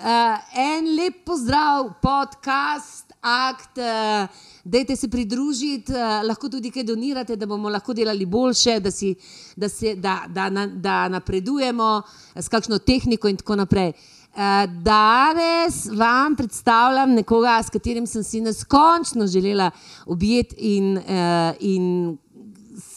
Uh, en lep pozdrav, podcast, akt. Uh, Dajte se pridružiti, uh, lahko tudi kaj donirate, da bomo lahko delali boljše, da, si, da, se, da, da, da, da napredujemo s kakšno tehniko in tako naprej. Uh, danes vam predstavljam nekoga, s katerim sem si neskončno želela objeti in, uh, in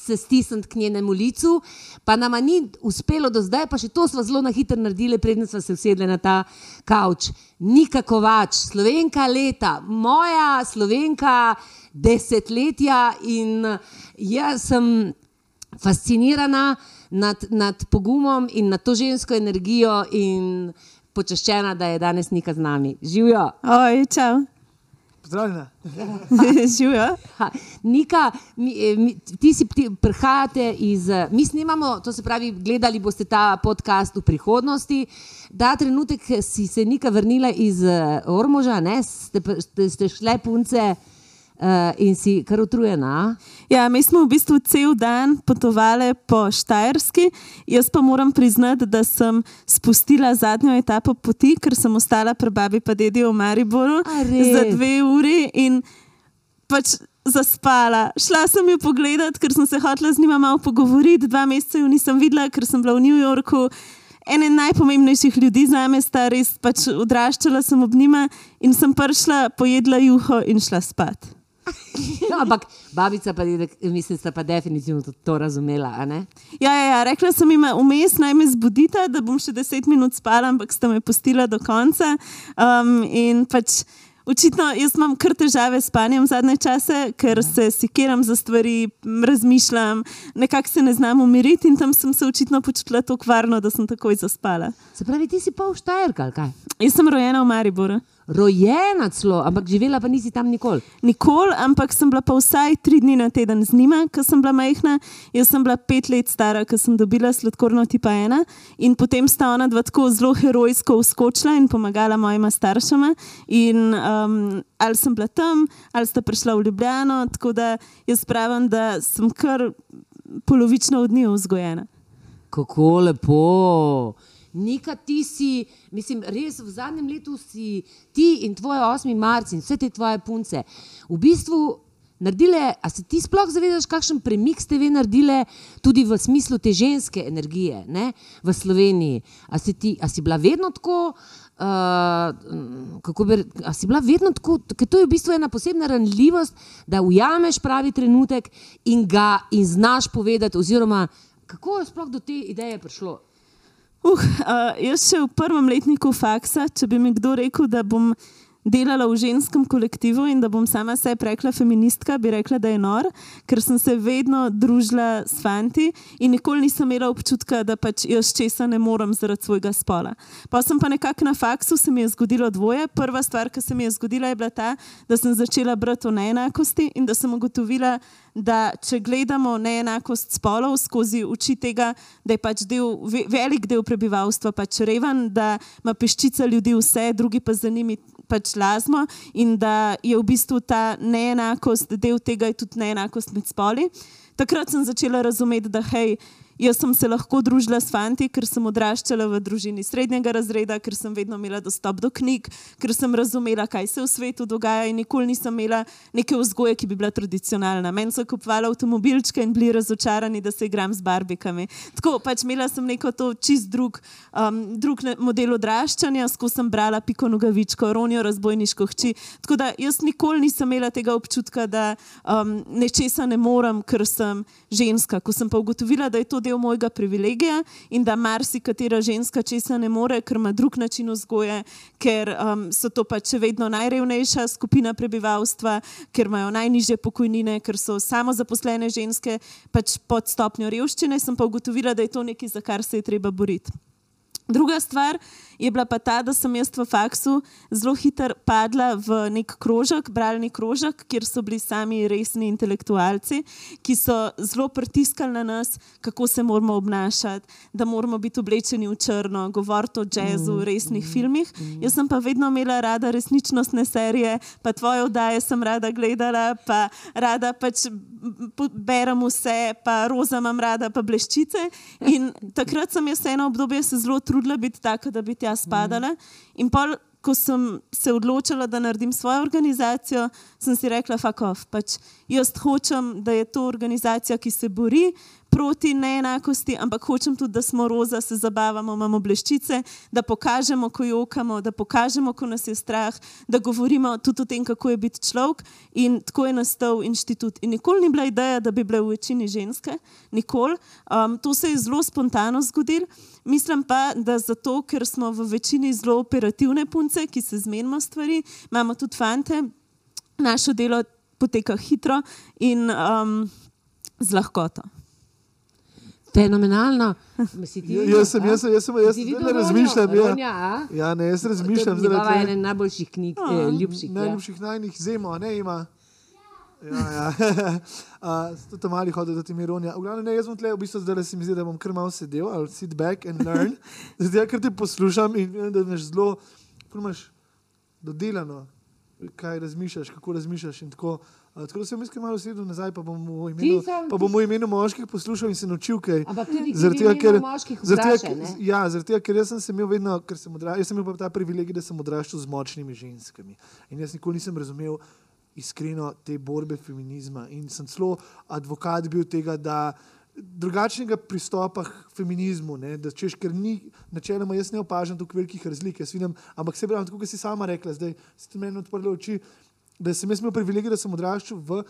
se stisniti k njenemu licu, pa nama ni uspelo do zdaj, pa še to smo zelo na hitro naredili, predtem smo se usedli na ta kavč. Nikako več, slovenka leta, moja slovenka desetletja in jaz sem fascinirana nad, nad pogumom in nad to žensko energijo in počaščena, da je danes nika z nami. Živijo. Oj, čau. Pozdravljena. Živijo. Nika, mi, mi, ti si ti, prihajate iz. Mi snimamo, to se pravi, gledali boste ta podcast v prihodnosti. Ta trenutek si se Nika vrnila iz Ormoža, ne? ste, ste, ste šle punce. Uh, in si kar utrujena. Ja, mi smo v bistvu cel dan potovali po Štajerski. Jaz pa moram priznati, da sem spustila zadnjo etapo poti, ker sem ostala pri babi in dedi v Mariboru za dve uri in pač zaspala. Šla sem jo pogledat, ker sem se hotela z njima malo pogovoriti. Dva meseca jo nisem videla, ker sem bila v New Yorku. Ene najpomembnejših ljudi za me, sta res pač odraščala sem ob njima in sem prišla, pojedla juho in šla spat. Ampak babica pa je, mislim, da pa definitivno to razumela. Ja, ja, ja, rekla sem jim, vmes naj me zbudite, da bom še deset minut spala, ampak sta me pustila do konca. Um, in pač. Očitno jaz imam kar težave s spanjem zadnje čase, ker ja. se sikiram za stvari, razmišljam, nekako se ne znam umiriti in tam sem se očitno počutila tako varno, da sem takoj zaspala. Se pravi, ti si pa v Štajerka, ali kaj? Jaz sem rojena v Mariboru rojena celo, ampak živela pa nisi tam nikoli. Nikoli, ampak sem bila pa vsaj tri dni na teden z njima, ko sem bila majhna. Jaz sem bila pet let stara, ko sem dobila sladkorno tipa ena in potem sta ona dva tako zelo herojsko uskočila in pomagala mojima staršama. In, um, ali sem bila tam, ali sta prišla v Ljubljano, tako da jaz pravim, da sem kar polovično od njih vzgojena. Kako lepo. Nika, ti si, mislim, res v zadnjem letu si ti in tvoj 8. marc in vse te tvoje punce v bistvu naredile. A se ti sploh zavedaš, kakšen premik ste vi naredile tudi v smislu te ženske energije ne, v Sloveniji? A si, ti, a si bila vedno tako? Uh, kako bi rekla, si bila vedno tako, ker to je v bistvu ena posebna ranljivost, da ujameš pravi trenutek in ga in znaš povedati, oziroma kako je sploh do te ideje prišlo. Uh, jaz še v prvem letniku faksa, če bi mi kdo rekel, da bom delala v ženskem kolektivu in da bom sama sebi rekla feministka, bi rekla, da je nor, ker sem se vedno družila s fanti in nikoli nisem imela občutka, da pač jaz česa ne morem zaradi svojega spola. Pa sem pa nekako na faksu se mi je zgodilo dvoje. Prva stvar, ki se mi je zgodila, je bila ta, da sem začela brati o neenakosti in da sem ugotovila, da če gledamo neenakost spolov skozi oči tega, da je pač del, velik del prebivalstva pač reven, da ima peščica ljudi vse, drugi pa za njimi pač lazmo in da je v bistvu ta neenakost, del tega je tudi neenakost med spoli. Takrat sem začela razumeti, da hej, Jaz sem se lahko družila s fanti, ker sem odraščala v družini srednjega razreda, ker sem vedno imela dostop do knjig, ker sem razumela, kaj se v svetu dogaja in nikoli nisem imela neke vzgoje, ki bi bila tradicionalna. Meni so kupovali avtomobilčke in bili razočarani, da se igram z barbikami. Tako pač imela sem neko to čist drug, um, drug model odraščanja, skozi sem brala Piko Nogavičko, Ronijo razbojniško hči. Tako da jaz nikoli nisem imela tega občutka, da um, nečesa ne morem, ker sem ženska. Ko sem pa ugotovila, da je to del mojega privilegija in da marsikatera ženska česa ne more, ker ima drug način vzgoje, ker um, so to pač vedno najrevnejša skupina prebivalstva, ker imajo najnižje pokojnine, ker so samo zaposlene ženske pač pod stopnjo revščine, sem pa ugotovila, da je to nekaj, za kar se je treba boriti. Druga stvar je bila pa ta, da sem jaz v faksu zelo hitro padla v nek krožek, bralni krožek, kjer so bili sami resni intelektualci, ki so zelo pritiskali na nas, kako se moramo obnašati, da moramo biti oblečeni v črno, govoriti o jazzu, mm, resnih mm, filmih. Mm. Jaz sem pa vedno imela rada resničnostne serije, pa tvoje oddaje sem rada gledala, pa rada pač berem vse, pa roza imam rada, pa bleščice. In takrat sem jaz eno obdobje se zelo trudila trudila biti taka, da bi tja spadala. In pol, ko sem se odločila, da naredim svojo organizacijo, sem si rekla, fakov, pač jaz hočem, da je to organizacija, ki se bori proti neenakosti, ampak hočem tudi, da smo roza, se zabavamo, imamo bleščice, da pokažemo, ko jokamo, da pokažemo, ko nas je strah, da govorimo tudi o tem, kako je biti človek. In tako je nastal inštitut. In nikoli ni bila ideja, da bi bile v večini ženske, nikoli. Um, to se je zelo spontano zgodilo. Mislim pa, da zato, ker smo v večini zelo operativne punce, ki se zmenimo stvari, imamo tudi fante, naše delo poteka hitro in um, z lahkoto. Fenomenalno. Ja, jaz sem, jaz sem, jaz sem, jaz sem, ne razmišljam. Ja. ja, ne, jaz razmišljam. To je ena najboljših knjig, A, eh, ljubših. ja. Najljubših najnih zemo, ne ima. Ja, ja. uh, tudi mali hodijo do te mironija. V glavnem, ne, jaz bom tle, v bistvu zdaj se mi zdi, da bom kar malo sedel, ali sit back and learn. Zdaj, ker te poslušam in vem, da imaš zelo, imaš dodelano, kaj razmišljaš, kako razmišljaš in tako. Uh, tako da sem jaz malo sedel nazaj, pa bom v imenu, Ti sam- pa bom v imenu moških poslušal in se naučil kaj. Ampak tudi Zaradi ti tega, ker, zaradi tega, ja, zaradi tega, ker jaz sem se imel vedno, ker sem odra, jaz sem imel ta privilegij, da sem odraščal z močnimi ženskami. In jaz nikoli nisem razumel iskreno te borbe feminizma. In sem celo advokat bil tega, da drugačnega pristopa k feminizmu, ne, da češ, ker ni, načeloma jaz ne opažam tukaj velikih razlik, jaz vidim, ampak se pravi, tako kot si sama rekla, zdaj ste meni odprli oči, da sem jaz imel privilegij, da sem odraščal v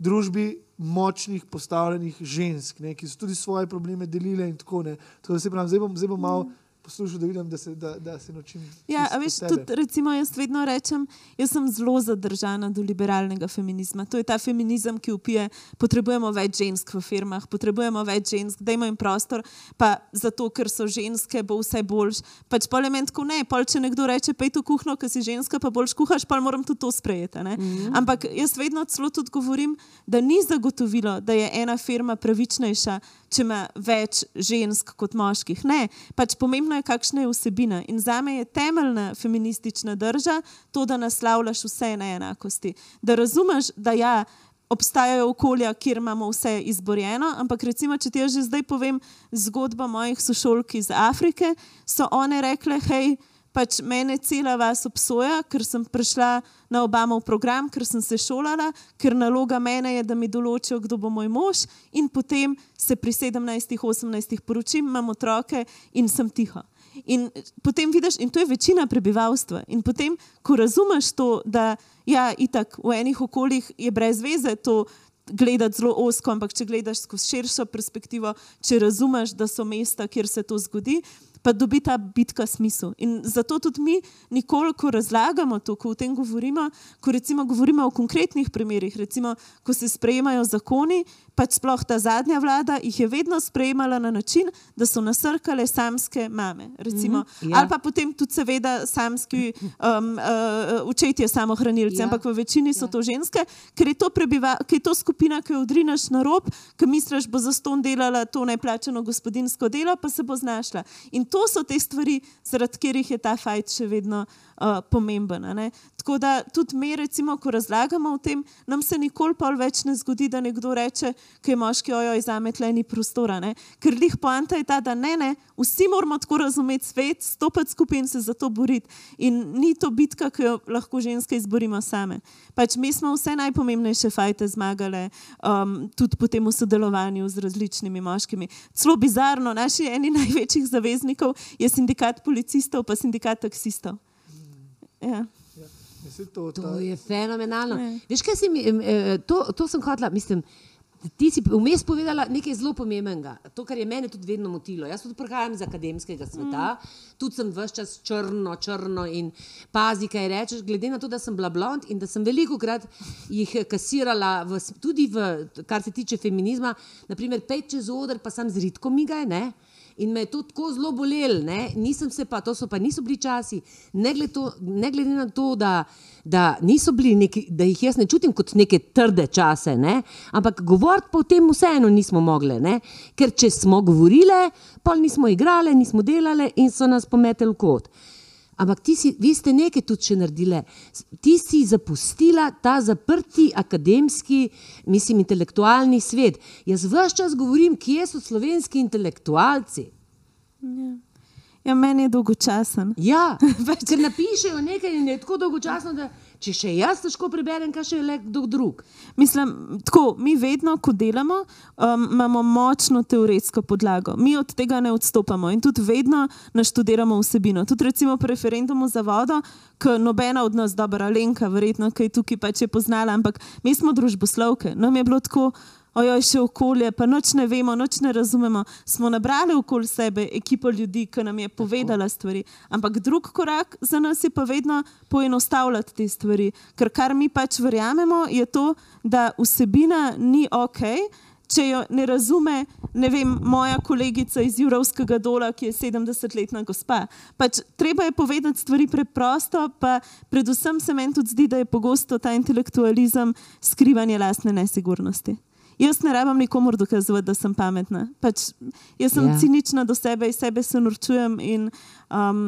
družbi močnih, postavljenih žensk, ne, ki so tudi svoje probleme delile in tako naprej. Tako da se pravi, zdaj bom, zdaj bom malo poslušal, da vidim, da se, da, da se naučim. Ja, a veš, tudi recimo jaz vedno rečem, jaz sem zelo zadržana do liberalnega feminizma. To je ta feminizem, ki upije, potrebujemo več žensk v firmah, potrebujemo več žensk, dajmo jim prostor, pa zato, ker so ženske, bo vse boljš. Pač pol je meni tako ne, pol če nekdo reče, pej tu kuhno, ker si ženska, pa boljš kuhaš, pa moram tudi to sprejeti. Mm -hmm. Ampak jaz vedno celo tudi govorim, da ni zagotovilo, da je ena firma pravičnejša, če ima več žensk kot moških. Ne, pač pomembno je, kakšna je vsebina. In za me je temeljna feministična drža to, da naslavljaš vse neenakosti. Da razumeš, da ja. Obstajajo okolja, kjer imamo vse izborjeno, ampak recimo, če ti jaz že zdaj povem zgodbo mojih sošolk iz Afrike, so one rekle: hej, pač mene cela vas obsoja, ker sem prišla na Obamov program, ker sem se šolala, ker naloga mene je, da mi določijo, kdo bo moj mož, in potem se pri 17-18 poročim, imam otroke in sem tiho. In potem vidiš, in to je večina prebivalstva. In potem, ko razumeš to, da ja, itak v enih okoljih je brez veze to gledati zelo osko, ampak če gledaš skozi širšo perspektivo, če razumeš, da so mesta, kjer se to zgodi. Pa dobi ta bitka smisel. In zato tudi mi, nikoli, ko razlagamo to, ko o tem govorimo, ko recimo govorimo o konkretnih primerih, recimo, ko se sprejemajo zakoni, pač sploh ta zadnja vlada jih je vedno sprejemala na način, da so nasrkale samske mame. Recimo, mm -hmm, ja. Ali pa potem tudi, seveda, samski um, uh, učetje samohranilci, Ja. ampak v večini so Ja. to ženske, ker je to, prebiva, ker je to skupina, ki jo odrinaš na rob, ki misliš, bo za ston delala to neplačano gospodinsko delo, pa se bo znašla. In to so te stvari, zaradi katerih je ta fajt še vedno uh, pomemben. Tako da tudi mi, recimo, ko razlagamo o tem, nam se nikoli pol več ne zgodi, da nekdo reče, ki je moški, ojoj, za me tle ni prostora. Ne? Ker lih poanta je ta, da ne, ne, vsi moramo tako razumeti svet, stopiti skupaj in se za to boriti. In ni to bitka, ki jo lahko ženske izborimo same. Pač mi smo vse najpomembnejše fajte zmagale, um, tudi potem v sodelovanju z različnimi moškimi. Celo bizarno, naši eni največjih zaveznikov je sindikat policistov, pa sindikat taksistov. Ja. Ja, to, ta, To je fenomenalno. Ne. Veš, kaj si mi, eh, to, to sem hotela, mislim. Ti si vmes povedala nekaj zelo pomembnega, to, kar je mene tudi vedno motilo. Jaz tudi prihajam iz akademskega sveta, mm. tudi sem vse čas črno, črno in pazi, kaj rečeš. Glede na to, da sem bila blond in da sem veliko krat jih kasirala, v, tudi v, kar se tiče feminizma, naprimer, pet čez oder, pa sem z ritko migaj. Ne? In me je to tako zelo bolelo, nisem se pa, to so pa niso bili časi, ne glede, to, ne glede na to, da, da, neki, da jih jaz ne čutim kot neke trde čase, ne? ampak govoriti pa o tem vseeno nismo mogli, ne? ker če smo govorile, pa nismo igrale, nismo delale in so nas pometeli v kot. Ampak si, vi ste nekaj tudi še naredili. Ti si zapustila ta zaprti akademski, mislim, intelektualni svet. Jaz vse čas govorim, kje so slovenski intelektualci. Ja, meni je dolgočasen. Ja, ker napišejo nekaj in je tako dolgočasno, da če še jaz težko preberem, kaj še je le kdo drug. Mislim, tako, mi vedno, ko delamo, um, imamo močno teoretsko podlago. Mi od tega ne odstopamo in tudi vedno naštudiramo vsebino. Tudi recimo po referendumu za vodo, ki nobena od nas, dobra Lenka, verjetno, ki je tukaj pač je poznala, ampak mi smo družboslovke. Nam je bilo tako ojoj, še okolje, pa noč ne vemo, noč ne razumemo. Smo nabrali okoli sebe ekipo ljudi, ki nam je povedala stvari. Ampak drug korak za nas je pa vedno poenostavljati te stvari. Ker kar mi pač verjamemo, je to, da vsebina ni ok. Če jo ne razume, ne vem, moja kolegica iz Jurovskega dola, ki je 70-letna gospa. Pač, treba je povedati stvari preprosto, pa predvsem se meni tudi zdi, da je pogosto ta intelektualizem skrivanje lastne nesigurnosti. Jaz ne rabim nikomor dokazovati, da sem pametna. Pač, jaz sem ja. cinična do sebe in sebe se norčujem in um,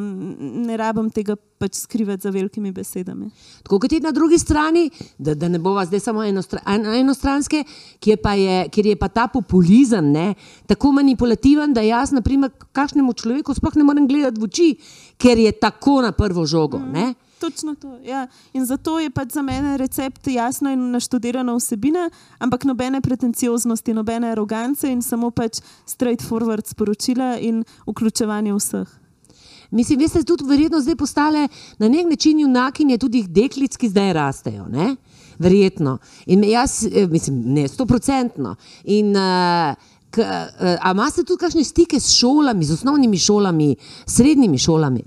ne rabim tega pač skrivati za velikimi besedami. Tako kot je na drugi strani, da, da ne bova zdaj samo enostranske, kjer, kjer je pa ta populizem ne, tako manipulativen, da jaz, naprimer, kakšnemu človeku sploh ne morem gledati v oči, ker je tako na prvo žogo. Mm. Točno to. Ja. In zato je pač za mene recept jasno in naštudirana vsebina, ampak nobene pretencioznosti, nobene arogance in samo pač straightforward sporočila in vključevanje vseh. Mislim, da ste tudi verjetno zdaj postale na nek način junakinje tudi deklic, ki zdaj rastejo. Ne? Verjetno. In jaz, eh, mislim, ne, stoprocentno. In uh, uh, imate tudi kakšne stike s šolami, z osnovnimi šolami, srednjimi šolami?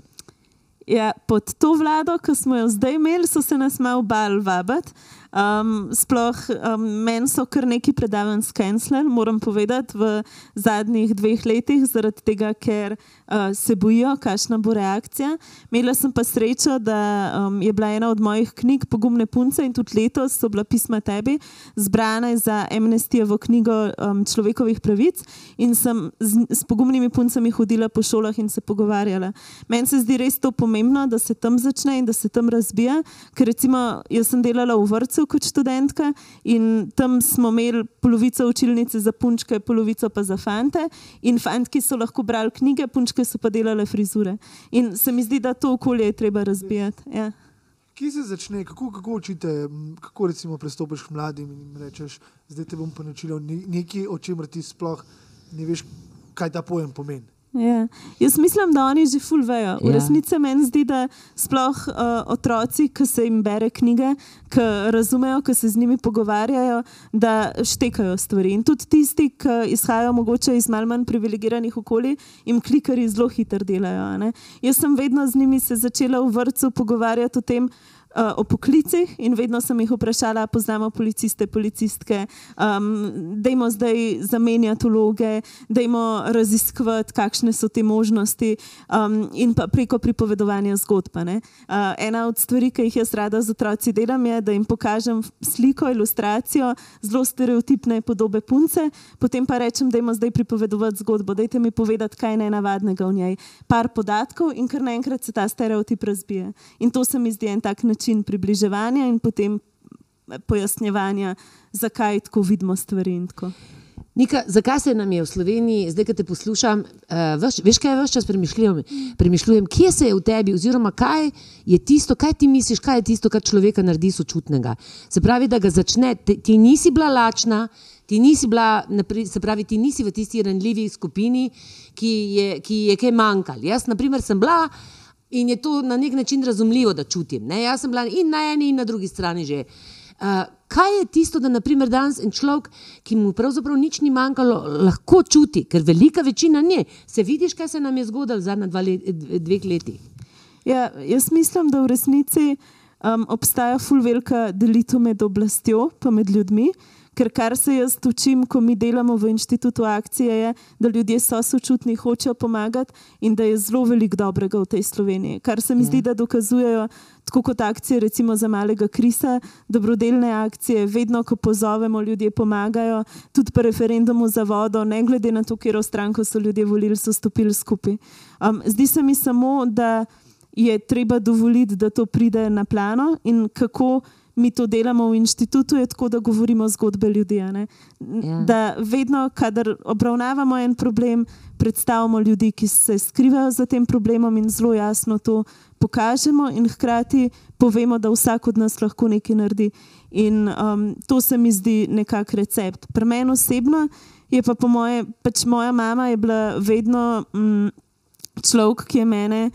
Ja, pod to vlado, ki smo jo zdaj imeli, so se nas malo bal vabiti. Um, sploh um, meni so kar neki predavanj skenslali, moram povedati, v zadnjih dveh letih, zaradi tega, ker uh, se bojijo, kakšna bo reakcija. Imela sem pa srečo, da um, je bila ena od mojih knjig Pogumne punce in tudi letos so bila pisma tebi zbrana za amnestijo knjigo um, človekovih pravic in sem z, s pogumnimi puncami hodila po šolah in se pogovarjala. Meni se zdi res to pomembno, da se tam začne in da se tam razbija, ker recimo jaz sem delala v vrtu kot študentka in tam smo imeli polovico učilnice za punčke, polovico pa za fante. In fantki so lahko brali knjige, punčke so pa delale frizure. In se mi zdi, da to okolje je treba razbijati. Ja. Kje se začne, kako, kako učite, kako recimo pristopiš k mladim in rečeš, zdaj te bom pa naučil nekaj, o čemer ti sploh ne veš, kaj ta pojem pomeni. Ja. Jaz mislim, da oni že fulvejo. V ja. resnici meni zdi, da sploh uh, otroci, ki se jim bere knjige, ki razumejo, ki se z njimi pogovarjajo, da štekajo stvari. In tudi tisti, ki izhajajo mogoče iz malj manj privilegiranih okolij, jim klikari zelo hitro delajo. Jaz sem vedno z njimi se začela v vrtu pogovarjati o tem, uh, o poklicih in vedno sem jih vprašala, poznamo policiste, policistke, um, da jim zdaj zamenjati vloge, da jim raziskovati, kakšne so te možnosti um, in pa preko pripovedovanja zgodb. Uh, ena od stvari, ki jih jaz rada z otroci delam, je, da jim pokažem sliko, ilustracijo zelo stereotipne podobe punce, potem pa rečem, da jim zdaj pripovedovati zgodbo, dajte mi povedati, kaj je nenavadnega v njej. Par podatkov in kar naenkrat se ta stereotip razbije. In to se mi zdi en tak način način približevanja in potem pojasnjevanja, zakaj tako vidimo stvari. Nika, zakaj se nam je v Sloveniji, zdaj, ko te poslušam, uh, veš, kaj več čas premišljujem, premišljujem, kje se je v tebi, oziroma kaj je tisto, kaj ti misliš, kaj je tisto, kar človeka naredi sočutnega. Se pravi, da ga začne, ti, ti nisi bila lačna, ti nisi bila, se pravi, ti nisi v tisti ranljivi skupini, ki je, ki je kaj manjkal. Jaz, na primer, sem bila. In je to na nek način razumljivo, da čutim. Ne? Jaz sem bila in na eni, in na drugi strani že. Uh, kaj je tisto, da naprimer danes en človek, ki mu pravzaprav nič ni manjkalo, lahko čuti, ker velika večina ne. Se vidiš, kaj se nam je zgodilo v zadnjih let, dveh letih? Ja, jaz mislim, da v resnici um, obstaja fulvelika delitev med oblastjo in med ljudmi. Ker kar se jaz učim, ko mi delamo v inštitutu akcije, je, da ljudje so sočutni, hočejo pomagati in da je zelo veliko dobrega v tej Sloveniji. Kar se mi ja. zdi, da dokazujejo tako kot akcije, recimo za malega Krisa, dobrodelne akcije, vedno, ko pozovemo, ljudje pomagajo, tudi po referendumu za vodo, ne glede na to, kjer v stranko so ljudje volili, so stopili skupaj. Um, zdi se mi samo, da je treba dovoliti, da to pride na plano in kako mi to delamo v inštitutu, je tako, da govorimo zgodbe ljudi. Ja. Da vedno, kadar obravnavamo en problem, predstavimo ljudi, ki se skrivajo za tem problemom in zelo jasno to pokažemo, in hkrati povemo, da vsak od nas lahko nekaj naredi. In um, to se mi zdi nekak recept. Pri meni osebno je pa po moje, pač moja mama je bila vedno mm, človek, ki je mene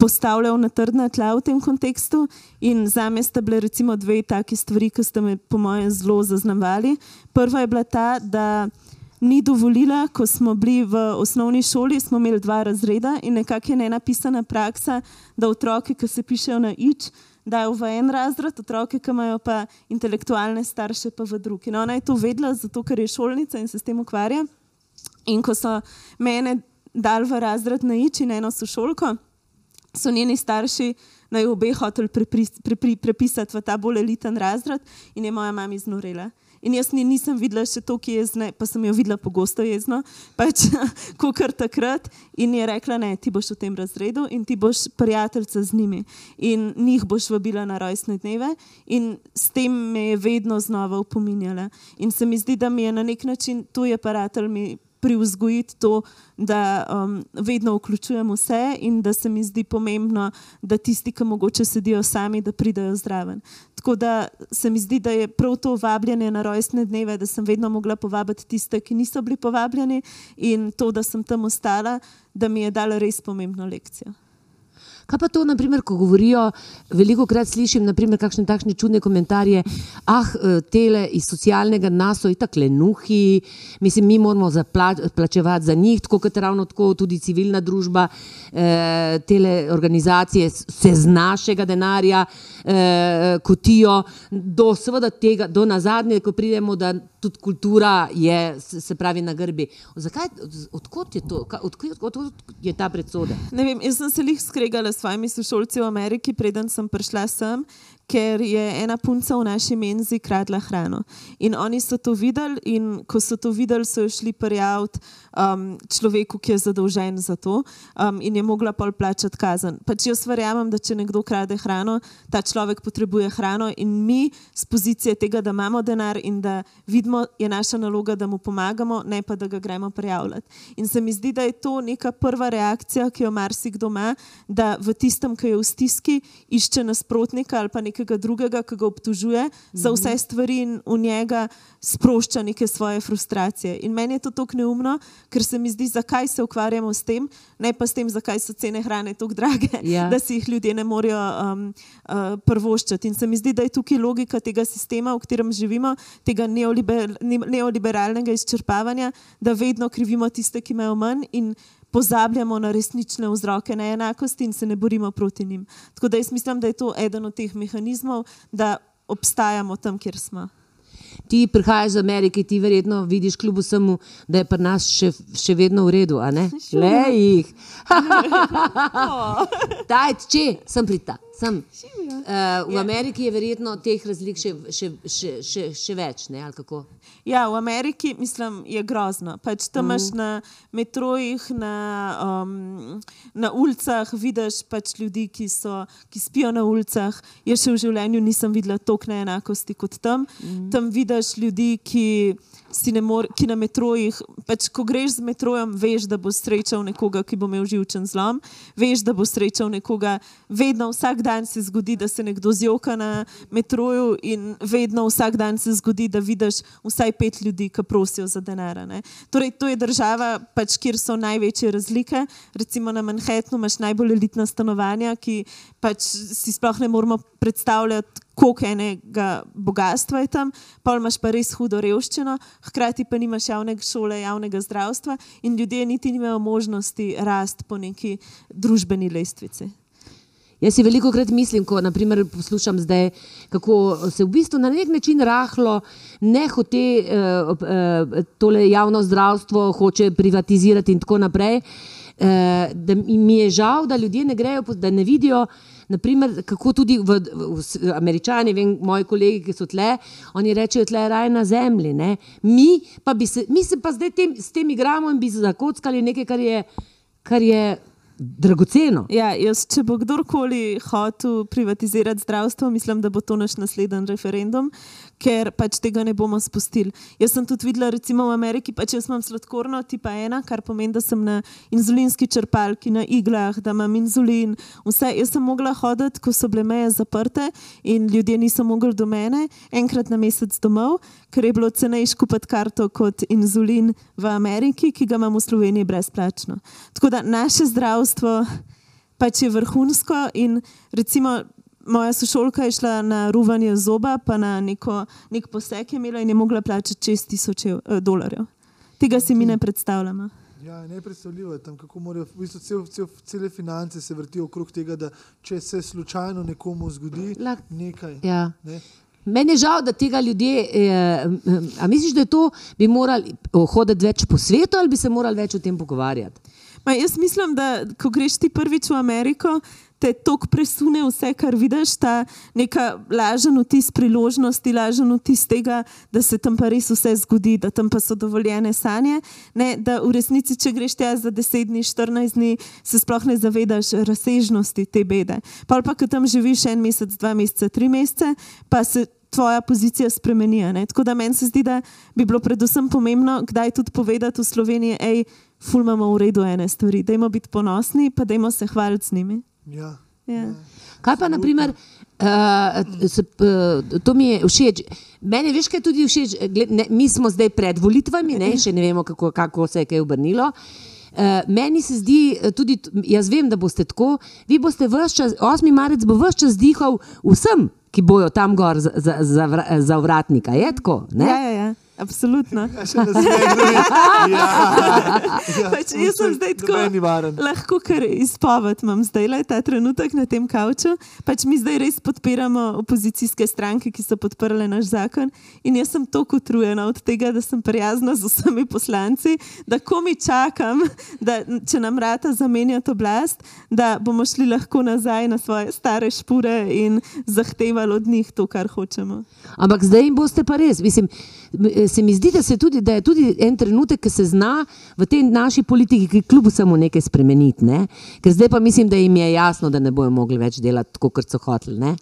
postavljal na trdna tla v tem kontekstu. In za me sta bile recimo dve taki stvari, ki ste me, po mojem, zelo zaznavali. Prva je bila ta, da ni dovolila, ko smo bili v osnovni šoli, smo imeli dva razreda in nekako je nenapisana praksa, da otroke, ki se pišejo na ič, dajo v en razred, otroke, ki imajo pa intelektualne starše, pa v drugi. In ona je to vedela, zato ker je šolnica in se s tem ukvarja. In ko so mene dal v razred na ič in eno sošolko, so njeni starši naj obe hoteli prepisati v ta bolj eliten razred in je moja mama iznorela. In jaz ni, nisem videla še toliko jezne, pa sem jo videla pogosto jezno, pač kot kar takrat. In je rekla, ne, ti boš v tem razredu in ti boš prijateljica z njimi. In njih boš vabila na rojstne dneve. In s tem me je vedno znova upominjala. In se mi zdi, da mi je na nek način tuj aparatelj mi privzgojiti to, da um, vedno vključujemo vse in da se mi zdi pomembno, da tisti, ki mogoče sedijo sami, da pridajo zraven. Tako da se mi zdi, da je prav to vabljanje na rojstne dneve, da sem vedno mogla povabiti tiste, ki niso bili povabljeni in to, da sem tam ostala, da mi je dala res pomembno lekcijo. Kaj pa to, naprimer, ko govorijo, veliko krat slišim, naprimer, kakšne takšne čudne komentarje, ah, eh, tele iz socialnega nas so itak lenuhi, mislim, mi moramo zapla- plačevati za njih, tako kot ravno tako tudi civilna družba, eh, tele organizacije se z našega denarja eh, kotijo, do seveda tega, do nazadnje, ko pridemo, da tudi kultura je, se pravi, na grbi. Zakaj, odkot je to, odkot, odkot je ta predsodek? Ne vem, jaz sem se jih skregala svojimi sošolci v Ameriki, preden sem prišla sem, ker je ena punca v naši menzi kradla hrano. In oni so to videli, in ko so to videli, so jo šli prijaviti um, človeku, ki je zadolžen za to, um, in je mogla pol plačati kazen. Pač jaz verjamem, da če nekdo krade hrano, ta človek potrebuje hrano, in mi z pozicije tega, da imamo denar in da vidimo, je naša naloga, da mu pomagamo, ne pa da ga gremo prijavljati. In se mi zdi, da je to neka prva reakcija, ki jo marsikdo ima, da v tistem, ki je v stiski, išče nasprotnika ali pa nekega drugega, ki ga obtožuje mm -hmm. za vse stvari in v njega sprošča neke svoje frustracije. In meni je to tako neumno, ker se mi zdi, zakaj se ukvarjamo s tem, ne pa s tem, zakaj so cene hrane tako drage, Ja. da si jih ljudje ne morejo um, uh, prvoščati. In se mi zdi, da je tukaj logika tega sistema, v katerem živimo, tega neoliber, ne- neoliberalnega izčrpavanja, da vedno krivimo tiste, ki imajo manj. in Pozabljamo na resnične vzroke neenakosti in se ne borimo proti njim. Tako da jaz mislim, da je to eden od teh mehanizmov, da obstajamo tam, kjer smo. Ti prihajaš iz Amerike, ti verjetno vidiš, kljub vsemu, da je pri nas še, še vedno v redu. a ne? Le jih. Daj, če sem prita. Sem. Uh, v Ameriki je verjetno teh razlik še, še, še, še, še več. Ne, ali kako? Ja, v Ameriki mislim, je grozno. Pač tam imaš na metrojih, na, um, na ulicah, vidiš pač ljudi, ki, so, ki spijo na ulicah. Jaz še v življenju nisem videla toliko neenakosti kot tam. Mm. Tam vidiš ljudi, ki, more, ki na metrojih, pač, ko greš z metrojem, veš, da boš srečal nekoga, ki bo imel živčen zlom, veš, da boš srečal nekoga. Vedno, vsak dan se zgodi, da se nekdo zjoka na metroju, in vedno, vsak dan se zgodi, da vidiš vsaj pet ljudi, ki prosijo za denar. Torej, to je država, pač, kjer so največje razlike. Recimo na Manhattnu imaš najbolj elitna stanovanja, ki pač si sploh ne moremo predstavljati. Koliko enega bogatstva je tam, pa imaš pa res hudo revščino, hkrati pa nimaš javne šole, javnega zdravstva, in ljudje niti nimajo možnosti rasti po neki družbeni lestvici. Jaz si veliko krat mislim, ko naprimer, poslušam zdaj, kako se v bistvu na nek način rahlo ne hoče uh, uh, tole javno zdravstvo, hoče privatizirati in tako naprej. Uh, da mi je žal, da ljudje ne grejo, da ne vidijo. Naprimer, kako tudi v, v, v Američani, vem, moji kolegi, ki so tle, oni rečejo, tle je raj na zemlji. Ne? Mi, pa se, mi se pa zdaj tem, s tem igramo in bi zakockali nekaj, kar je, kar je dragoceno. Ja, jaz, če bo kdorkoli hotel privatizirati zdravstvo, mislim, da bo to naš naslednji referendum, ker pač tega ne bomo spustili. Jaz sem tudi videla, recimo v Ameriki, pač jaz imam sladkorno tipa ena, kar pomeni, da sem na inzulinski črpalki, na iglah, da imam inzulin. Vse. Jaz sem mogla hoditi, ko so bile meje zaprte in ljudje niso mogli do mene, enkrat na mesec domov, ker je bilo cenejše kupiti karto kot inzulin v Ameriki, ki ga imamo v Sloveniji brezplačno. Tako da naše zdravstvo pač je vrhunsko in recimo. Moja sošolka je šla na ruvanje zoba, pa na neko, nek poseg je imela in je mogla plačati 6000 dolarjev. Tega si mi ne predstavljamo. Ja, ne predstavljivo je tam, kako morajo, v bistvu cel, cel, cele finance se vrtijo okrog tega, da če se slučajno nekomu zgodi Lak- nekaj. Ja. Ne, Meni je žal, da tega ljudje. Eh, a misliš, da je to, bi morali hoditi več po svetu ali bi se morali več o tem pogovarjati? Ma, jaz mislim, da ko greš ti prvič v Ameriko, te tok presune vse, kar vidiš, ta neka lažen vtis priložnosti, lažen vtis tega, da se tam pa res vse zgodi, da tam pa so dovoljene sanje. Ne, da v resnici, če greš tja za 10 dni, 14 dni, se sploh ne zavedaš razsežnosti te bede. Pa pa, ko tam živiš en mesec, dva meseca, tri mesece, pa se. Tvoja pozicija spremeni. ne. Tako da meni se zdi, da bi bilo predvsem pomembno, kdaj tudi povedati v Sloveniji, hej, ful imamo v redu ene stvari, dajmo biti ponosni, pa dajmo se hvaliti z njimi. Ja. Ja. Kaj pa, naprimer, uh, se, uh, to mi je všeč. Meni veš, kaj je tudi všeč. Gled, ne, mi smo zdaj pred volitvami, ne, še ne vemo, kako, kako se je kaj obrnilo. Uh, meni se zdi eh, tudi, jaz vem, da boste tako, vi boste vse čas, 8. marec bo vse čas dihal vsem, ki bojo tam gor za, za, za, za vratnika. Je tako? ne? Ja, ja, ja, absolutno. Ja, še na svetu. Ja, ja, Pač jaz sem zdaj tako-. Lahko kar izpoved imam zdaj, le ta trenutek na tem kavču. Pač mi zdaj res podpiramo opozicijske stranke, ki so podprle naš zakon. In jaz sem tako utrujena od tega, da sem prijazna z vsemi poslanci, da komi čakam, da če nam rata zamenjati oblast, da bomo šli lahko nazaj na svoje stare špure in zahtevali od njih to, kar hočemo. Ampak zdaj jim boste pa res. Mislim, se mi zdi, da, tudi, da je tudi en trenutek, ki se zna v tej naši politiki, ki kljub samo nekaj spremeniti. Ne? Ker zdaj pa mislim, da jim je jasno, da ne bojo mogli več delati tako, kot so hoteli. Ne?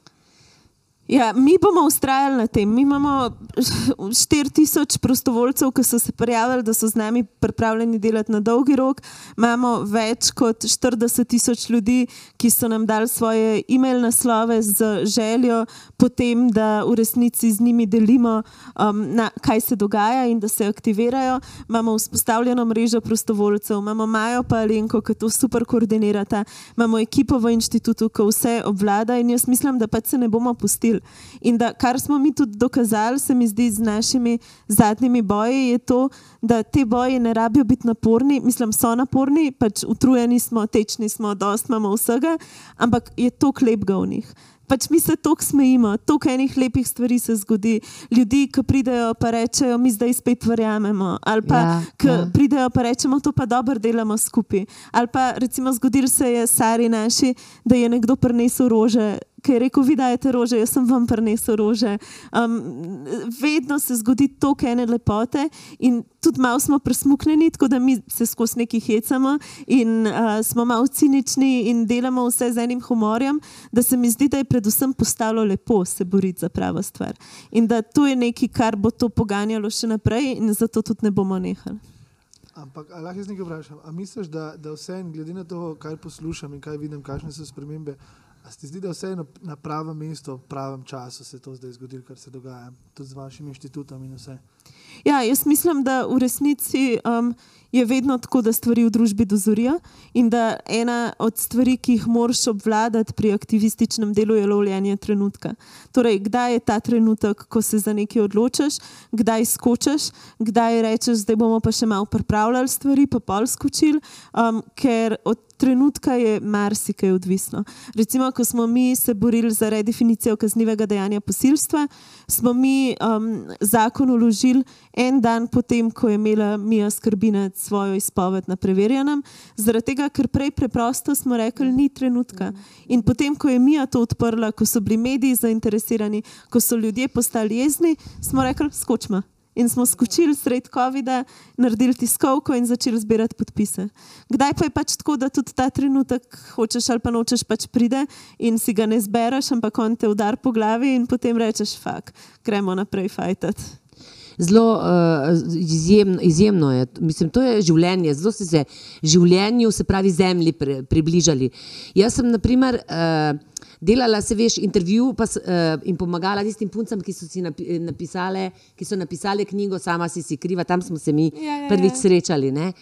Ja, mi bomo ustrajali na tem. Mi imamo 4000 prostovoljcev, ki so se prijavili, da so z nami pripravljeni delati na dolgi rok. Imamo več kot 40 tisoč ljudi, ki so nam dali svoje e-mail naslove z željo potem, da v resnici z njimi delimo, um, na, kaj se dogaja in da se aktivirajo. Imamo vzpostavljeno mrežo prostovoljcev, imamo Majo pa Alenko, ki to super koordinirata, imamo ekipo v inštitutu, ki vse obvlada in jaz mislim, da pač se ne bomo pustili. In da kar smo mi tudi dokazali, se mi zdi z našimi zadnjimi boji, je to, da te boji ne rabijo biti naporni, mislim, so naporni, pač utrujeni smo, tečni smo, dost imamo vsega, ampak je to klepga v njih. Pač mi se toliko smejimo, toliko enih lepih stvari se zgodi. Ljudi, ki pridejo pa rečejo, mi zdaj spet verjamemo. Ali pa, Ja, ki ja. pridejo pa rečemo, to pa dobro delamo skupaj. Ali pa recimo zgodil se je Sari naši, da je nekdo prinesel rože. Ki je rekel, vi dajete rože, jaz sem vam prinesel rože. Um, vedno se zgodi toliko ene lepote, in tudi malo smo presmuknjeni, tako da mi se skozi neki hecamo in uh, smo malo cinični in delamo vse z enim humorjem, da se mi zdi, da je predvsem postalo lepo se boriti za pravo stvar. In da to je nekaj, kar bo to poganjalo še naprej, in zato tudi ne bomo nehali. Ampak lahko jaz nekaj vprašam? A misliš, da, da vse, glede na to, kaj poslušam in kaj vidim, kakšne so spremembe, a se ti zdi, da vse na, na pravem mestu, v pravem času se je to zdaj zgodilo, kar se dogaja, tudi z vašim inštitutom in vse? Ja, jaz mislim, da v resnici um, je vedno tako, da stvari v družbi dozorijo in da ena od stvari, ki jih moraš obvladati pri aktivističnem delu, je lovljenje trenutka. Torej, kdaj je ta trenutek, ko se za nekaj odločiš, kdaj skočiš, kdaj rečeš, zdaj bomo pa še malo pripravljali stvari, pa pol skočili, um, ker od trenutka je marsikaj odvisno. Recimo, ko smo mi se borili za redefinicijo kaznivega dejanja posilstva, smo mi um, zakon uložili en dan potem, ko je imela Mija Skrbinec svojo izpoved na preverjenem, zaradi tega, ker prej preprosto smo rekli, ni trenutka. In potem, ko je Mija to odprla, ko so bili mediji zainteresirani, ko so ljudje postali jezni, smo rekli, skočimo. In smo skočili sred COVID-a, naredili tiskovko in začeli zbirati podpise. Kdaj pa je pač tako, da tudi ta trenutek hočeš ali pa nočeš pač pride in si ga ne zbereš, ampak on te udar po glavi in potem rečeš, fak, gremo naprej fajtati. Zelo uh, izjemno, izjemno je. Mislim, to je življenje, zelo ste se življenju, se pravi, zemlji pri, približali. Jaz sem, na primer, uh, delala, se veš, intervju pa, uh, in pomagala tistim puncam, ki so, si napi napisale, ki so napisale knjigo, sama si si kriva, tam smo se mi ja, ja, ja. prvič srečali. Ne?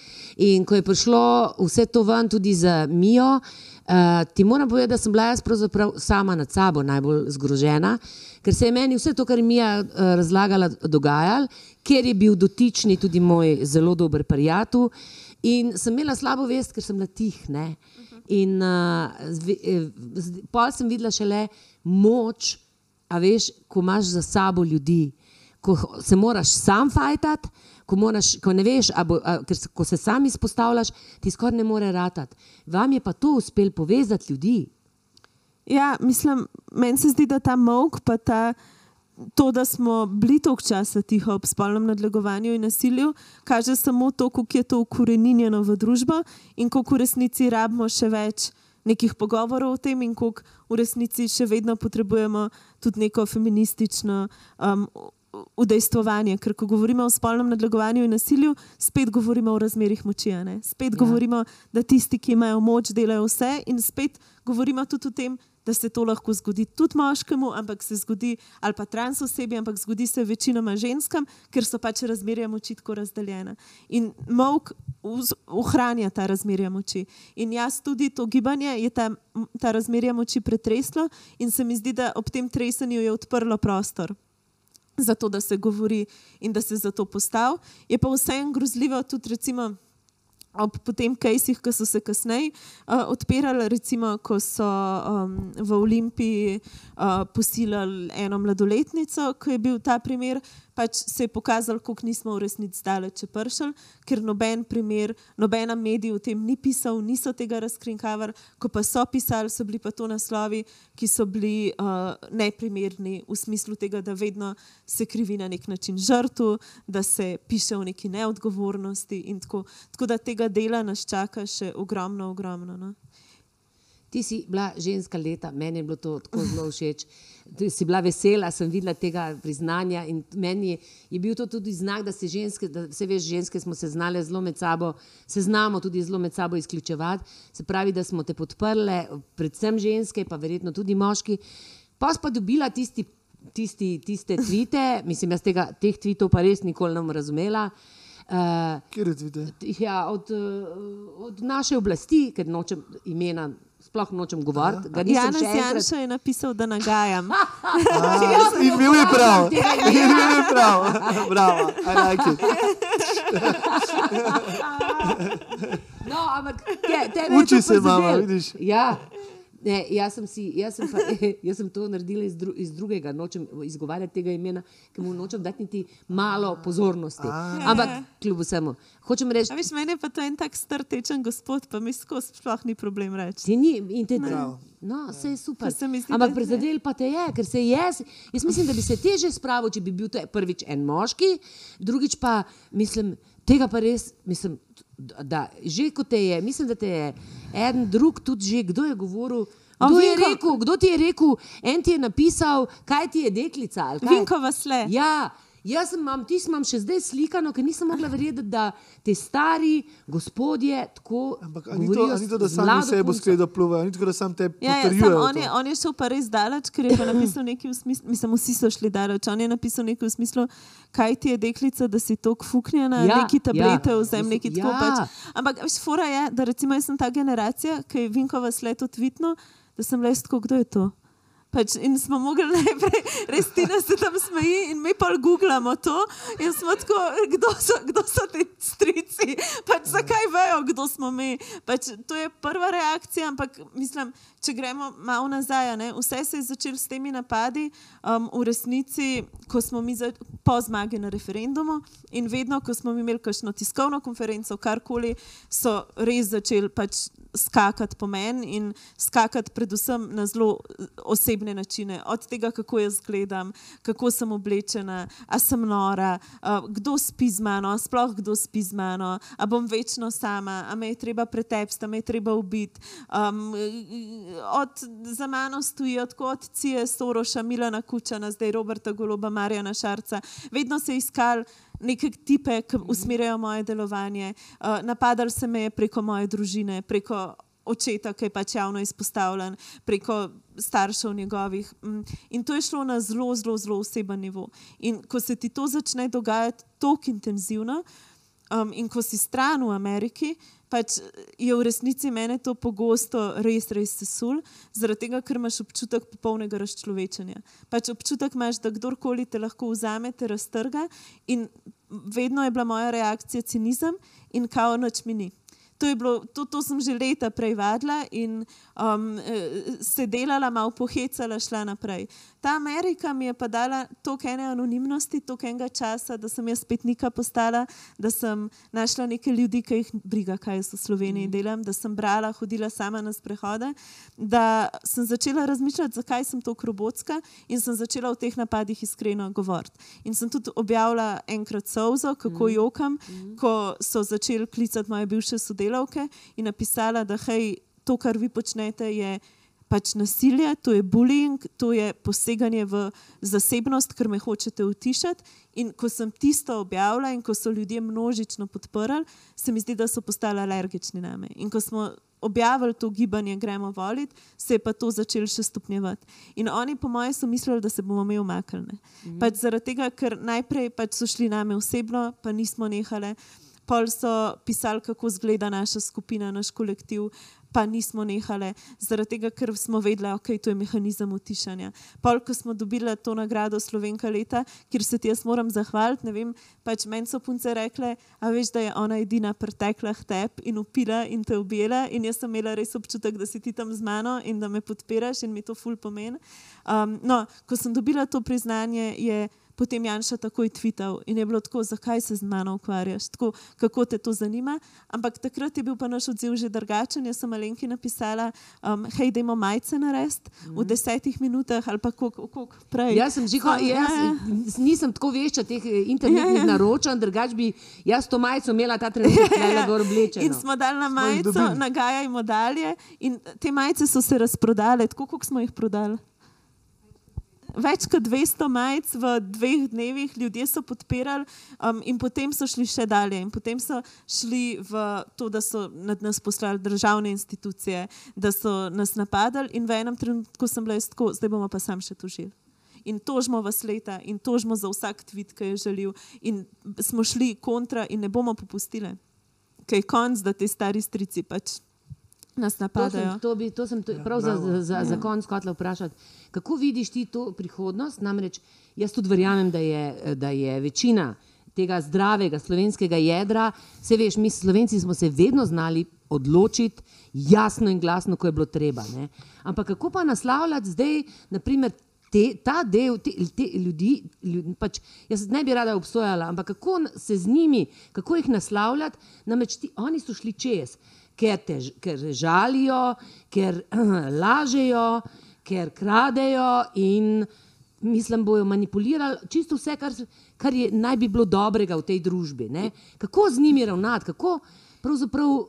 In ko je prišlo vse to ven tudi za Mijo. Uh, ti moram povedati, da sem bila jaz pravzaprav sama nad sabo najbolj zgrožena, ker se je meni vse to, kar mi je uh, razlagala, dogajalo, ker je bil dotični tudi moj zelo dober prijatelj. In sem imela slabo vest, ker sem bila tih. Ne? In uh, pol sem videla šele moč, a veš, ko imaš za sabo ljudi, ko se moraš sam fajtati ko, moraš, ko ne veš, bo, a, ker ko se sam izpostavljaš, ti skoraj ne more ratati. Vam je pa to uspel povezati ljudi. Ja, mislim, meni se zdi, da ta mok, pa ta, to, da smo bili toliko časa tiho ob spolnem nadlegovanju in nasilju, kaže samo to, kako je to ukoreninjeno v družbo in koliko v resnici rabimo še več nekih pogovorov o tem, in koliko v resnici še vedno potrebujemo tudi neko feministično um, udejstvovanje, ker ko govorimo o spolnem nadlegovanju in nasilju, spet govorimo o razmerih moči. Spet ja. govorimo, da tisti, ki imajo moč, delajo vse, in spet govorimo tudi o tem, da se to lahko zgodi tudi moškemu, ampak se zgodi ali pa trans osebi, ampak zgodi se večinoma ženskam, ker so pač razmerja moči tako razdeljena. In mok ohranja ta razmerja moči. In jaz tudi to gibanje je ta, ta razmerja moči pretreslo, in se mi zdi, da ob tem tresanju je odprlo prostor za to, da se govori in da se za to postavi. Je pa vseeno grozljivo tudi, recimo, ob tem kajsih, ki so se kasneje uh, odpirali, recimo, ko so um, v Olimpiji uh, posilili eno mladoletnico, ki je bil ta primer pač se je pokazalo, kako nismo v resnici daleč prišli, ker noben primer, nobena medij o tem ni pisal, niso tega razkrinkavali. Ko pa so pisali, so bili pa to naslovi, ki so bili uh, neprimerni v smislu tega, da vedno se krivi na nek način žrtvu, da se piše o neki neodgovornosti in tako. Tako da tega dela nas čaka še ogromno, ogromno. No? Ti si bila ženska leta, meni je bilo to tako zelo všeč. Ti si bila vesela, sem videla tega priznanja in meni je bil to tudi znak, da se ženske, da se veš, ženske smo se znale zelo med sabo, se znamo tudi zelo med sabo izključevati. Se pravi, da smo te podprle, predvsem ženske, pa verjetno tudi moški. Pa si pa dobila tisti, tisti, tiste tvite, mislim, jaz tega, teh tvitev pa res nikoli ne bom razumela. Uh, Kje je tvite? Ja, od, od naše oblasti, ker nočem imena sploh nočem govoriti. Janez Janša je napisal, da nagajam. In bil je prav. In bil je prav. Bravo, I like it. No, ampak te, te Uči se, mama, vidiš. Ja. Ne, jaz, sem si, jaz, sem pa, jaz sem to naredila iz, dru, iz drugega, nočem izgovarjati tega imena, ker mu nočem dati niti malo pozornosti. Ampak kljub vsemu. Hočem reči. Veš, meni pa to en tak star tečen gospod, pa mi skozi sploh ni problem reči. Ti ni in te dra. No, vse je super. Zdi, Ampak prizadel pa te je, ker se jaz, jaz mislim, da bi se teže spravil, če bi bil to prvič en moški, drugič pa mislim, tega pa res, mislim, da že kot te je, mislim, da te je en drug tudi že, kdo je govoril. Kdo, je rekel, kdo ti je rekel, en ti je napisal, kaj ti je deklica? Vinko vas le. Ja, Jaz imam, ti imam še zdaj slikano, ker nisem mogla verjeti, da ti stari gospodje tako. Ampak ni to, ni to, da sami sebe skredo pluvajo, ni to, da sam te ja, ja, on, je, on je šel pa res daleč, ker je napisal nekaj v smislu, mislim, vsi so šli daleč. On je napisal nekaj v smislu, kaj ti je deklica, da si tako fuknjena, ja, neki tablete ja, vzem, neki tako ja. pač. Ampak veš, fora je, da recimo jaz sem ta generacija, ki je Vinkova sled odvitno, da sem le tako, kdo je to. Pač, in smo mogli najprej, res ti nas tam smeji, in mi pa googlamo to. In smo tako, kdo so, kdo so ti strici, pač, zakaj vejo, kdo smo mi. Pač, to je prva reakcija, ampak mislim, če gremo malo nazaj, ne, vse se je začelo s temi napadi, um, v resnici, ko smo mi za, po zmagi na referendumu in vedno, ko smo imeli kakšno tiskovno konferenco, karkoli, so res začeli pač skakati po meni in skakati predvsem na zelo osebne načine, od tega, kako jaz gledam, kako sem oblečena, a sem nora, uh, kdo spi z mano, sploh kdo spi z mano, a bom večno sama, a me je treba pretepsti, a me je treba ubiti. Um, od za mano stojijo tako od Cije Soroša, Milana Kučana, zdaj Roberta Goloba, Marjana Šarca. Vedno se je iskal neke tipe, ki usmerjajo moje delovanje. Uh, napadali se me preko moje družine, preko očeta, ki je pač javno izpostavljen, preko staršev njegovih. Mm, in to je šlo na zelo, zelo, zelo oseben nivo. In ko se ti to začne dogajati tako intenzivno, um, in ko si stran v Ameriki, pač je v resnici meni to pogosto res, res sesul, zaradi tega, ker imaš občutek popolnega razčlovečenja. Pač občutek imaš, da kdorkoli te lahko vzame, te raztrga, in vedno je bila moja reakcija cinizem in kao noč mini. To, bilo, to, to sem že leta prej vadila in um, se delala, malo pohecala, šla naprej. Ta Amerika mi je pa dala toliko ene anonimnosti, toliko enega časa, da sem jaz spet nika postala, da sem našla neke ljudi, ki jih briga, kaj jaz v Sloveniji mm. delam, da sem brala, hodila sama na sprehode, da sem začela razmišljati, zakaj sem tako robotska in sem začela o teh napadih iskreno govoriti. In sem tudi objavila enkrat sozo, kako mm. jokam, mm. ko so začeli klicati moje bivše sodelavce sodelavke in napisala, da hej, to, kar vi počnete, je pač nasilje, to je bullying, to je poseganje v zasebnost, ker me hočete utišati. In ko sem tisto objavila in ko so ljudje množično podprli, se mi zdi, da so postali alergični na me. In ko smo objavili to gibanje, gremo voliti, se je pa to začelo še stopnjevati. In oni, po mojem, so mislili, da se bomo mi umaknili. Mhm. Pač zaradi tega, ker najprej pač so šli name osebno, pa nismo nehali. Pol so pisali, kako izgleda naša skupina, naš kolektiv, pa nismo nehali, zaradi tega, ker smo vedeli, da okay, je to mehanizem utišanja. Pol, ko smo dobili to nagrado Slovenka leta, kjer se ti jaz moram zahvaliti, ne vem, pač meni so punce rekle, a veš, da je ona edina pretekla tep in upila in te ubila. In jaz sem imela res občutek, da si ti tam z mano in da me podpiraš in mi to ful pomeni. Um, no, ko sem dobila to priznanje, je potem Janša takoj tvital in je bilo tako, zakaj se z mano ukvarjaš, tako, kako te to zanima. Ampak takrat je bil pa naš odziv že drugačen. Jaz sem Alenki napisala, um, hej, da imamo majice narediti mm -hmm. v desetih minutah ali pa kako prej. Jaz sem že jaz ja. nisem tako vešča teh eh, internetnih ja, ja. naročanj, drugač bi jaz to majico imela ta trenutek, da je gor oblečena. In smo dali na majico, nagajajmo dalje. In te majice so se razprodale, tako kot smo jih prodali več kot 200 majic v dveh dnevih, ljudje so podpirali, um, in potem so šli še dalje. In potem so šli v to, da so nad nas poslali državne institucije, da so nas napadali, in v enem trenutku sem bila jaz tako, zdaj bomo pa sam še tužili. In tožimo vas leta, in tožimo za vsak tvit, ki je želel, in smo šli kontra, in ne bomo popustili. Kaj je konc, da te stari strici pač nas napadajo. To sem, to bi, to sem to, ja, prav za, za, za, za konc hotela vprašati. Kako vidiš ti to prihodnost? Namreč jaz tudi verjamem, da je, da je večina tega zdravega slovenskega jedra, se veš, mi slovenci smo se vedno znali odločiti jasno in glasno, ko je bilo treba. Ne? Ampak kako pa naslavljati zdaj, naprimer, te, ta del te, te ljudi, ljudi pač, jaz ne bi rada obsojala, ampak kako se z njimi, kako jih naslavljati, namreč ti, oni so šli čez ker, te, ker žalijo, ker lažejo, ker kradejo in mislim, bojo manipulirali čisto vse, kar, kar je, naj bi bilo dobrega v tej družbi. Ne? Kako z njimi ravnati, kako pravzaprav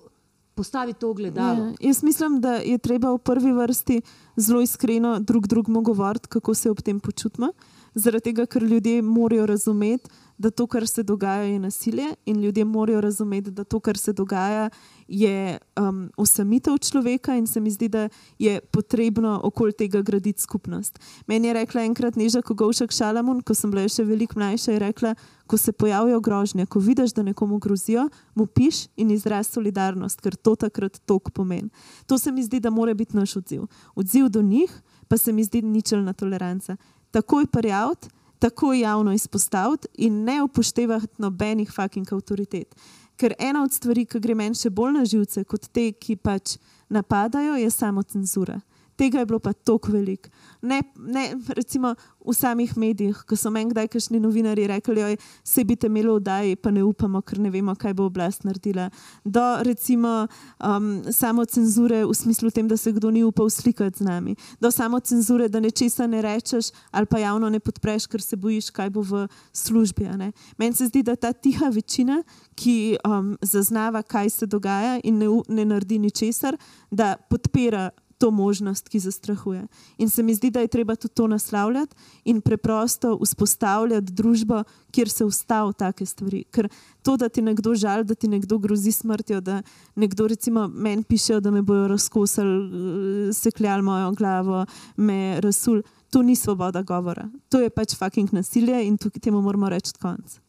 postaviti to gledalo? Ja, jaz mislim, da je treba v prvi vrsti zelo iskreno drug drugemu govoriti, kako se ob tem počutimo. Zaradi tega, ker ljudje morajo razumeti, da to, kar se dogaja, je nasilje, in ljudje morajo razumeti, da to, kar se dogaja, je um, osamitev človeka, in se mi zdi, da je potrebno okoli tega graditi skupnost. Meni je rekla enkrat Neža Kogovšek Šalamun, ko sem bila še veliko mlajša, je rekla, ko se pojavijo grožnje, ko vidiš, da nekomu grozijo, mu piš in izraz solidarnost, ker to takrat tok pomeni. To se mi zdi, da mora biti naš odziv. Odziv do njih pa se mi zdi ničelna toleranca. Takoj prijaviti, tako javno izpostaviti in ne upoštevati nobenih fucking avtoritet. Ker ena od stvari, ki gre meni še bolj na živce kot te, ki pač napadajo, je samo cenzura. Tega je bilo pa tako veliko. Ne, ne, recimo v samih medijih, ko so meni kdaj kašni novinari rekli, da se bi te imeli vdaj, pa ne upamo, ker ne vemo, kaj bo oblast naredila. Do recimo um, samo cenzure v smislu tem, da se kdo ni upal slikati z nami. Do samo cenzure, da nečesa ne rečeš ali pa javno ne podpreš, ker se bojiš, kaj bo v službi. Meni se zdi, da ta tiha večina, ki um, zaznava, kaj se dogaja in ne, ne naredi ničesar, da podpira to možnost, ki zastrahuje. In se mi zdi, da je treba tudi to naslavljati in preprosto vzpostavljati družbo, kjer se ustavijo take stvari. Ker to, da ti nekdo žal, da ti nekdo grozi smrtjo, da nekdo recimo meni piše, da me bojo razkosali, sekljali mojo glavo, me rasul. To ni svoboda govora, to je pač fucking nasilje in tukaj temu moramo reči konec.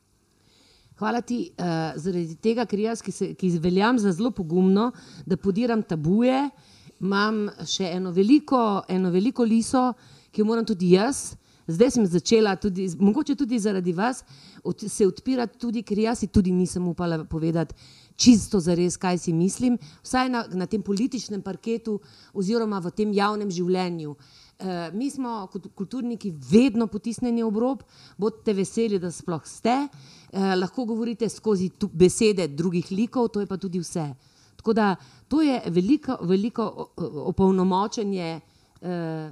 Hvala ti uh, zaradi tega, ker jaz, ki, se, ki veljam za zelo pogumno, da podiram tabuje, uh, imam še eno veliko, eno veliko liso, ki jo moram tudi jaz. Zdaj sem začela, tudi, mogoče tudi zaradi vas, od, se odpirati, tudi, ker jaz si tudi nisem upala povedati čisto za res, kaj si mislim, vsaj na, na tem političnem parketu oziroma v tem javnem življenju. E, mi smo kot kulturniki vedno potisnjeni ob rob, bodite veseli, da sploh ste, e, lahko govorite skozi tu, besede drugih likov, to je pa tudi vse. Tako da to je veliko, veliko opolnomočenje eh,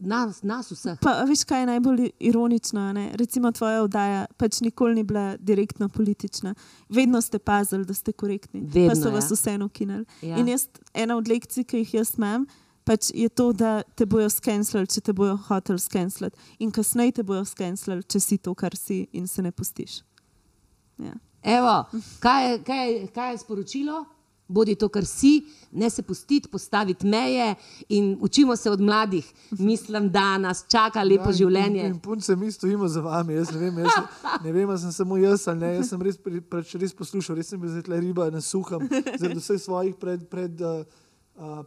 nas, nas vseh. Pa, veš, kaj je najbolj ironično? Ne? Recimo, tvoja oddaja pač nikoli ni bila direktno politična. Vedno ste pazili, da ste korektni. Vedno, pa so vas ja. vseeno ukinili. Ja. In jaz, ena od lekcij, ki jih jaz imam. Pač je to, da te bojo skenirali, če te bojo hoteli skenirati, in kasneje te bojo skenirali, če si to, kar si, in se ne pustiš. Ja. Evo, kaj, je, kaj, je, kaj je sporočilo? Bodi to, kar si, ne se pustiti, postaviti meje in učimo se od mladih. Mislim, da nas čaka lepo ja, življenje. In, in punce, mi stojimo za vami. Jaz ne vem, jaz, ne vem, sem samo jaz ali ne. Jaz sem res, pri, preč, res poslušal, res sem bil zdaj riba na suhem, zaradi vseh svojih pred. pred uh,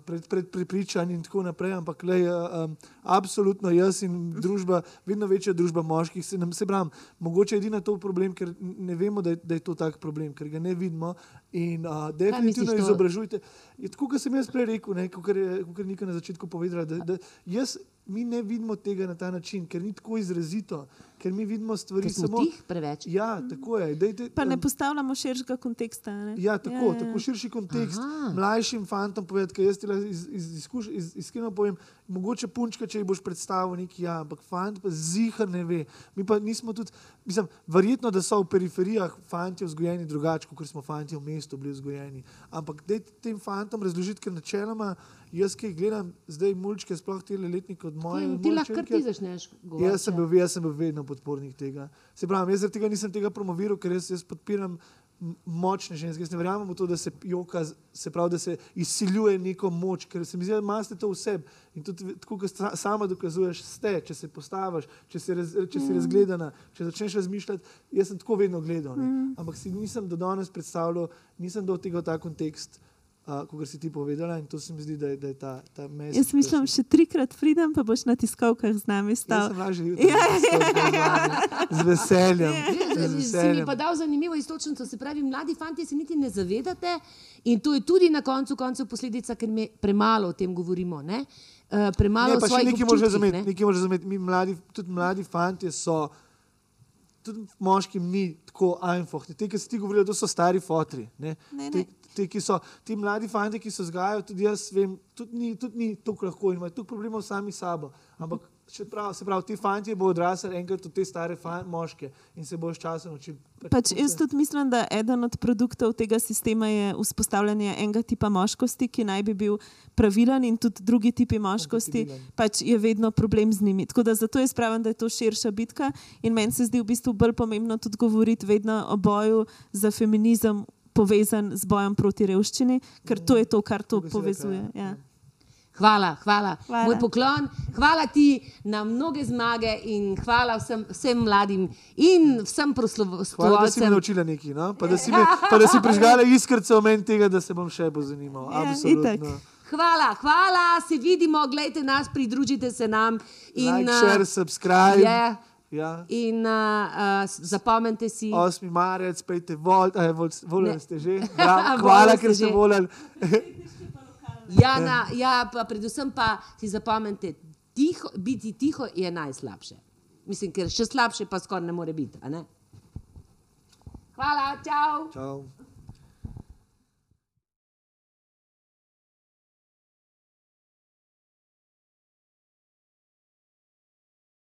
pred, pred prepričanjem in tako naprej. Ampak, le, um, absolutno jaz in družba, vedno večja družba moških, se nam se pravi, mogoče je edina to problem, ker ne vemo, da je, da je to tak problem, ker ga ne vidimo. In uh, definitivno izobražujte. Je tako, kot sem jaz prej rekel, kot je nekaj na začetku povedala. Da, da jaz, mi ne vidimo tega na ta način, ker ni tako izrazito ker mi vidimo stvari samo tih preveč. Ja, tako je. Dejte, pa ne postavljamo širšega konteksta. Ne? Ja, tako, ja, ja. tako širši kontekst. Aha. Mlajšim fantom povedati, kaj jaz ti iz, iz, iz, iz, iskreno povem. Mogoče punčka, če ji boš predstavil nekaj, ja, ampak fant pa zihar ne ve. Mi pa nismo tudi, mislim, verjetno, da so v periferijah fanti vzgojeni drugače, kot smo fanti v mestu bili vzgojeni. Ampak dejte tem fantom razložiti, ker načeloma jaz, ki jih gledam, zdaj mulčke, sploh te letnike od moje. Ti, lahko ti začneš govoriti. Jaz sem, bil, jaz sem bil vedno podpornik tega. Se pravi, jaz tega nisem tega promoviral, ker jaz, jaz podpiram močne ženske. Jaz ne verjamem v to, da se joka, se pravi, da se izsiljuje neko moč, ker se mi zdi, da imate to vse. In tudi, tako kot sama dokazuješ, ste, če se postaviš, če si, raz, če si mm. razgledana, če začneš razmišljati. Jaz sem tako vedno gledal, mm. ampak si nisem do danes predstavljal, nisem do tega ta kontekst kot si ti povedala, in to se mi zdi, da je, da je ta, ta mesec. Jaz mislim, še trikrat pridem, pa boš na tiskovkah z nami stal. Ja, sem že ja, ja. z veseljem. Ja. Si mi pa dal zanimivo istočnico, se pravi, mladi fanti se niti ne zavedate in to je tudi na koncu koncev posledica, ker mi premalo o tem govorimo. Ne? Uh, premalo ne, pa še nekaj može razumeti. Ne? razumeti. Mi mladi, tudi mladi fanti so, tudi moškim ni tako ajnfoh. Te, ki si ti govorili, to so stari fotri. Ne? Ne, ne. Te, ti, so, ti mladi fanti, ki se zgajajo, tudi jaz vem, tudi ni, tudi ni tako lahko in imajo tukaj problemov sami s sabo. Ampak prav, se pravi, ti fanti bodo odrasli enkrat v te stare fan, moške in se bojo s časom učili. Pač jaz tudi mislim, da eden od produktov tega sistema je vzpostavljanje enega tipa moškosti, ki naj bi bil pravilen, in tudi drugi tipi moškosti, pač je vedno problem z njimi. Tako da zato jaz pravim, da je to širša bitka in meni se zdi v bistvu bolj pomembno tudi govoriti vedno o boju za feminizem povezan z bojem proti revščini, ker to je to, kar to povezuje. Ja. Hvala, hvala, hvala. Moj poklon, hvala ti na mnoge zmage in hvala vsem, vsem mladim in vsem proslovovalcem. Hvala, da si me naučila nekaj, no? pa, da si me, pa da si prižgala iskrce v meni tega, da se bom še bolj zanimal. Ja, hvala, hvala, se vidimo, gledajte nas, pridružite se nam. In, like, share, subscribe. Yeah. Ja. In uh, uh, zapomnite si. 8. marec, pejte, volite, volite, volite ste že. Hvala, ker ste volili. Ja, na, ja pa predvsem pa si zapomnite, tiho, biti tiho je najslabše. Mislim, ker še slabše pa skoraj ne more biti. ne? Hvala, čau! Čau.